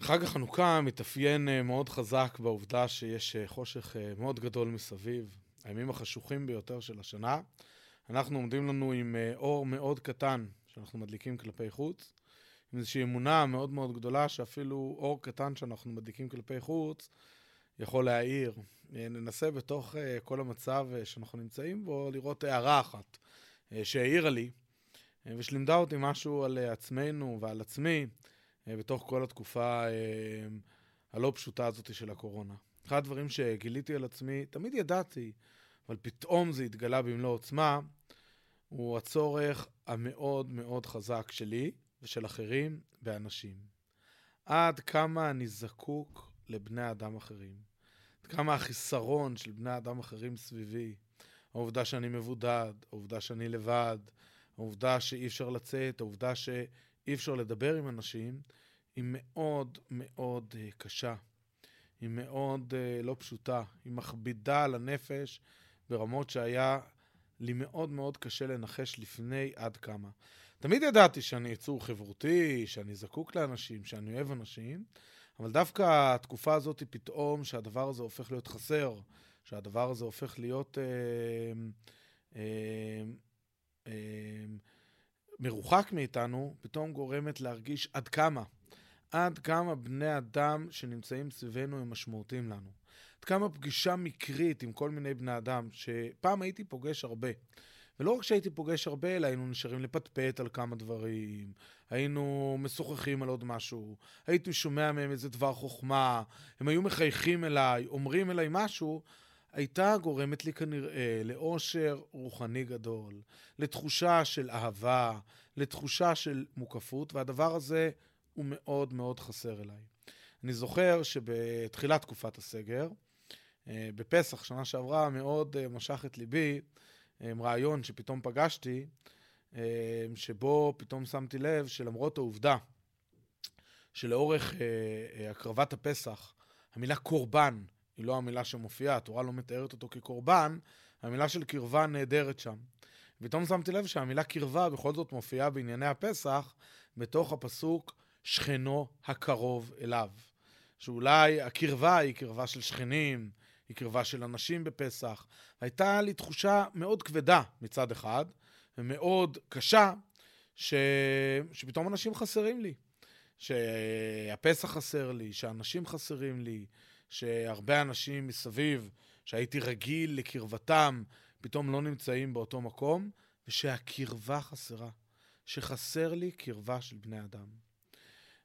חג החנוכה מתאפיין אה, מאוד חזק בעובדה שיש אה, חושך אה, מאוד גדול מסביב, הימים החשוכים ביותר של השנה. אנחנו עומדים לנו עם אור מאוד קטן שאנחנו מדליקים כלפי חוץ, עם איזושהי אמונה מאוד מאוד גדולה שאפילו אור קטן שאנחנו מדליקים כלפי חוץ יכול להאיר. ננסה בתוך כל המצב שאנחנו נמצאים בו לראות הערה אחת שהעירה לי ושלימדה אותי משהו על עצמנו ועל עצמי. אה, בתוך כל התקופה אה, הלא פשוטה הזאת של הקורונה. אחד הדברים שגיליתי על עצמי, תמיד ידעתי, אבל פתאום זה התגלה במלוא עוצמה, הוא הצורך המאוד מאוד חזק שלי ושל אחרים באנשים. עד כמה אני זקוק לבני אדם אחרים. עד כמה החיסרון של בני אדם אחרים סביבי. העובדה שאני מבודד, העובדה שאני לבד, העובדה שאי אפשר לצאת, העובדה ש... אי אפשר לדבר עם אנשים, היא מאוד מאוד uh, קשה. היא מאוד uh, לא פשוטה. היא מכבידה על הנפש ברמות שהיה לי מאוד מאוד קשה לנחש לפני עד כמה. תמיד ידעתי שאני יצור חברותי, שאני זקוק לאנשים, שאני אוהב אנשים, אבל דווקא התקופה הזאת פתאום, שהדבר הזה הופך להיות חסר, שהדבר הזה הופך להיות... אה, אה, אה, מרוחק מאיתנו, פתאום גורמת להרגיש עד כמה, עד כמה בני אדם שנמצאים סביבנו הם משמעותיים לנו. עד כמה פגישה מקרית עם כל מיני בני אדם, שפעם הייתי פוגש הרבה. ולא רק שהייתי פוגש הרבה, אלא היינו נשארים לפטפט על כמה דברים, היינו משוחחים על עוד משהו, הייתי שומע מהם איזה דבר חוכמה, הם היו מחייכים אליי, אומרים אליי משהו, הייתה גורמת לי כנראה לאושר רוחני גדול, לתחושה של אהבה, לתחושה של מוקפות, והדבר הזה הוא מאוד מאוד חסר אליי. אני זוכר שבתחילת תקופת הסגר, אה, בפסח, שנה שעברה, מאוד אה, משך את ליבי אה, רעיון שפתאום פגשתי, שבו פתאום שמתי לב שלמרות העובדה שלאורך הקרבת הפסח, המילה קורבן היא לא המילה שמופיעה, התורה לא מתארת אותו כקורבן, המילה של קרבה נהדרת שם. פתאום שמתי לב שהמילה קרבה בכל זאת מופיעה בענייני הפסח, בתוך הפסוק שכנו הקרוב אליו. שאולי הקרבה היא קרבה של שכנים, היא קרבה של אנשים בפסח. הייתה לי תחושה מאוד כבדה מצד אחד, ומאוד קשה, ש... שפתאום אנשים חסרים לי. שהפסח חסר לי, שאנשים חסרים לי, שהרבה אנשים מסביב, שהייתי רגיל לקרבתם, פתאום לא נמצאים באותו מקום, ושהקרבה חסרה, שחסר לי קרבה של בני אדם.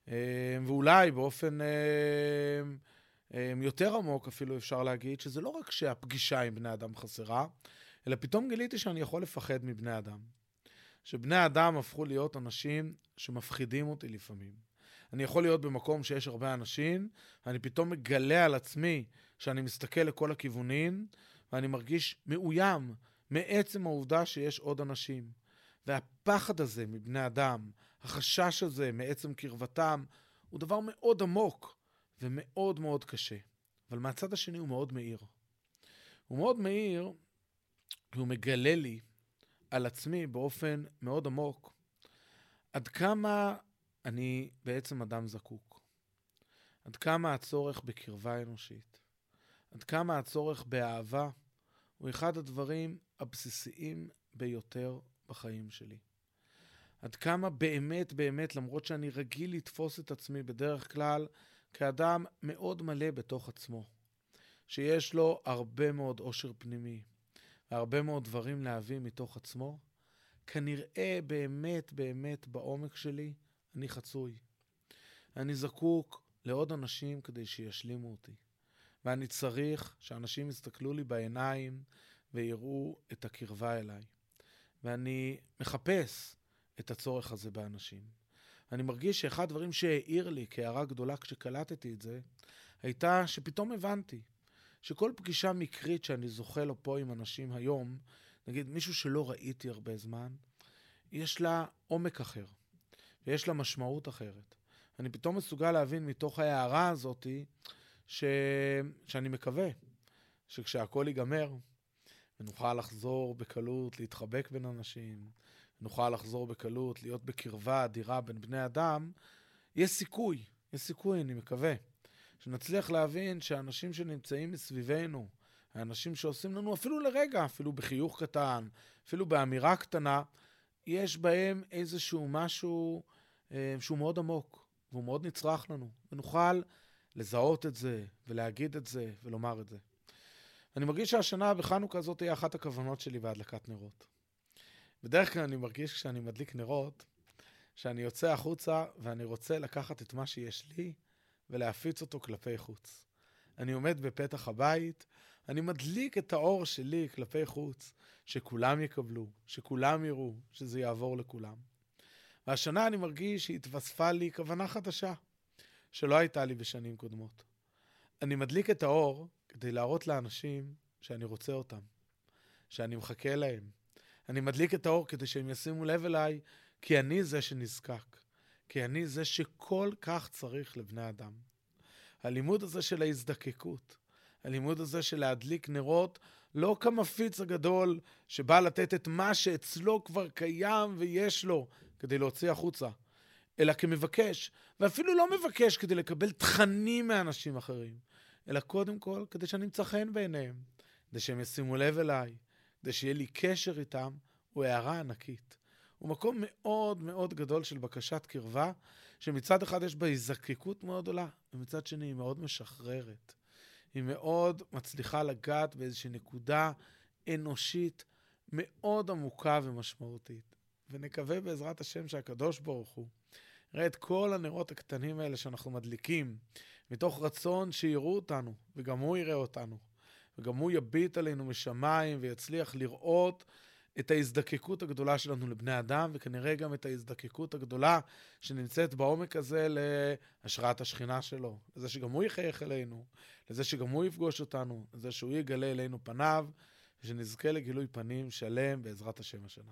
אה, ואולי באופן אה, אה, יותר עמוק אפילו אפשר להגיד, שזה לא רק שהפגישה עם בני אדם חסרה, אלא פתאום גיליתי שאני יכול לפחד מבני אדם. שבני אדם הפכו להיות אנשים שמפחידים אותי לפעמים. אני יכול להיות במקום שיש הרבה אנשים, ואני פתאום מגלה על עצמי שאני מסתכל לכל הכיוונים, ואני מרגיש מאוים מעצם העובדה שיש עוד אנשים. והפחד הזה מבני אדם, החשש הזה מעצם קרבתם, הוא דבר מאוד עמוק ומאוד מאוד קשה. אבל מהצד השני הוא מאוד מאיר. הוא מאוד מאיר, כי הוא מגלה לי על עצמי באופן מאוד עמוק עד כמה אני בעצם אדם זקוק. עד כמה הצורך בקרבה אנושית, עד כמה הצורך באהבה, הוא אחד הדברים הבסיסיים ביותר בחיים שלי. עד כמה באמת באמת, למרות שאני רגיל לתפוס את עצמי בדרך כלל כאדם מאוד מלא בתוך עצמו, שיש לו הרבה מאוד עושר פנימי והרבה מאוד דברים להביא מתוך עצמו, כנראה באמת באמת בעומק שלי אני חצוי. אני זקוק לעוד אנשים כדי שישלימו אותי. ואני צריך שאנשים יסתכלו לי בעיניים ויראו את הקרבה אליי. ואני מחפש את הצורך הזה באנשים. אני מרגיש שאחד הדברים שהעיר לי כהערה גדולה כשקלטתי את זה, הייתה שפתאום הבנתי שכל פגישה מקרית שאני זוכה לו פה עם אנשים היום, נגיד מישהו שלא ראיתי הרבה זמן, יש לה עומק אחר. ויש לה משמעות אחרת. אני פתאום מסוגל להבין מתוך ההערה הזאת, ש... שאני מקווה שכשהכול ייגמר, ונוכל לחזור בקלות, להתחבק בין אנשים, נוכל לחזור בקלות, להיות בקרבה אדירה בין בני אדם, יש סיכוי, יש סיכוי, אני מקווה, שנצליח להבין שהאנשים שנמצאים מסביבנו, האנשים שעושים לנו אפילו לרגע, אפילו בחיוך קטן, אפילו באמירה קטנה, יש בהם איזשהו משהו שהוא מאוד עמוק, והוא מאוד נצרך לנו, ונוכל לזהות את זה, ולהגיד את זה, ולומר את זה. אני מרגיש שהשנה בחנוכה זאת תהיה אחת הכוונות שלי בהדלקת נרות. בדרך כלל אני מרגיש כשאני מדליק נרות, שאני יוצא החוצה ואני רוצה לקחת את מה שיש לי ולהפיץ אותו כלפי חוץ. אני עומד בפתח הבית, אני מדליק את האור שלי כלפי חוץ, שכולם יקבלו, שכולם יראו, שזה יעבור לכולם. והשנה אני מרגיש שהתווספה לי כוונה חדשה, שלא הייתה לי בשנים קודמות. אני מדליק את האור כדי להראות לאנשים שאני רוצה אותם, שאני מחכה להם. אני מדליק את האור כדי שהם ישימו לב אליי, כי אני זה שנזקק, כי אני זה שכל כך צריך לבני אדם. הלימוד הזה של ההזדקקות, הלימוד הזה של להדליק נרות, לא כמפיץ הגדול שבא לתת את מה שאצלו כבר קיים ויש לו כדי להוציא החוצה, אלא כמבקש, ואפילו לא מבקש כדי לקבל תכנים מאנשים אחרים, אלא קודם כל כדי שאני אמצא חן בעיניהם, כדי שהם ישימו לב אליי, כדי שיהיה לי קשר איתם, הוא הערה ענקית. הוא מקום מאוד מאוד גדול של בקשת קרבה, שמצד אחד יש בה הזקקות מאוד גדולה, ומצד שני היא מאוד משחררת. היא מאוד מצליחה לגעת באיזושהי נקודה אנושית מאוד עמוקה ומשמעותית. ונקווה בעזרת השם שהקדוש ברוך הוא יראה את כל הנרות הקטנים האלה שאנחנו מדליקים, מתוך רצון שיראו אותנו, וגם הוא יראה אותנו, וגם הוא יביט עלינו משמיים ויצליח לראות את ההזדקקות הגדולה שלנו לבני אדם, וכנראה גם את ההזדקקות הגדולה שנמצאת בעומק הזה להשראת השכינה שלו, לזה שגם הוא יחייך אלינו, לזה שגם הוא יפגוש אותנו, לזה שהוא יגלה אלינו פניו, ושנזכה לגילוי פנים שלם בעזרת השם השנה.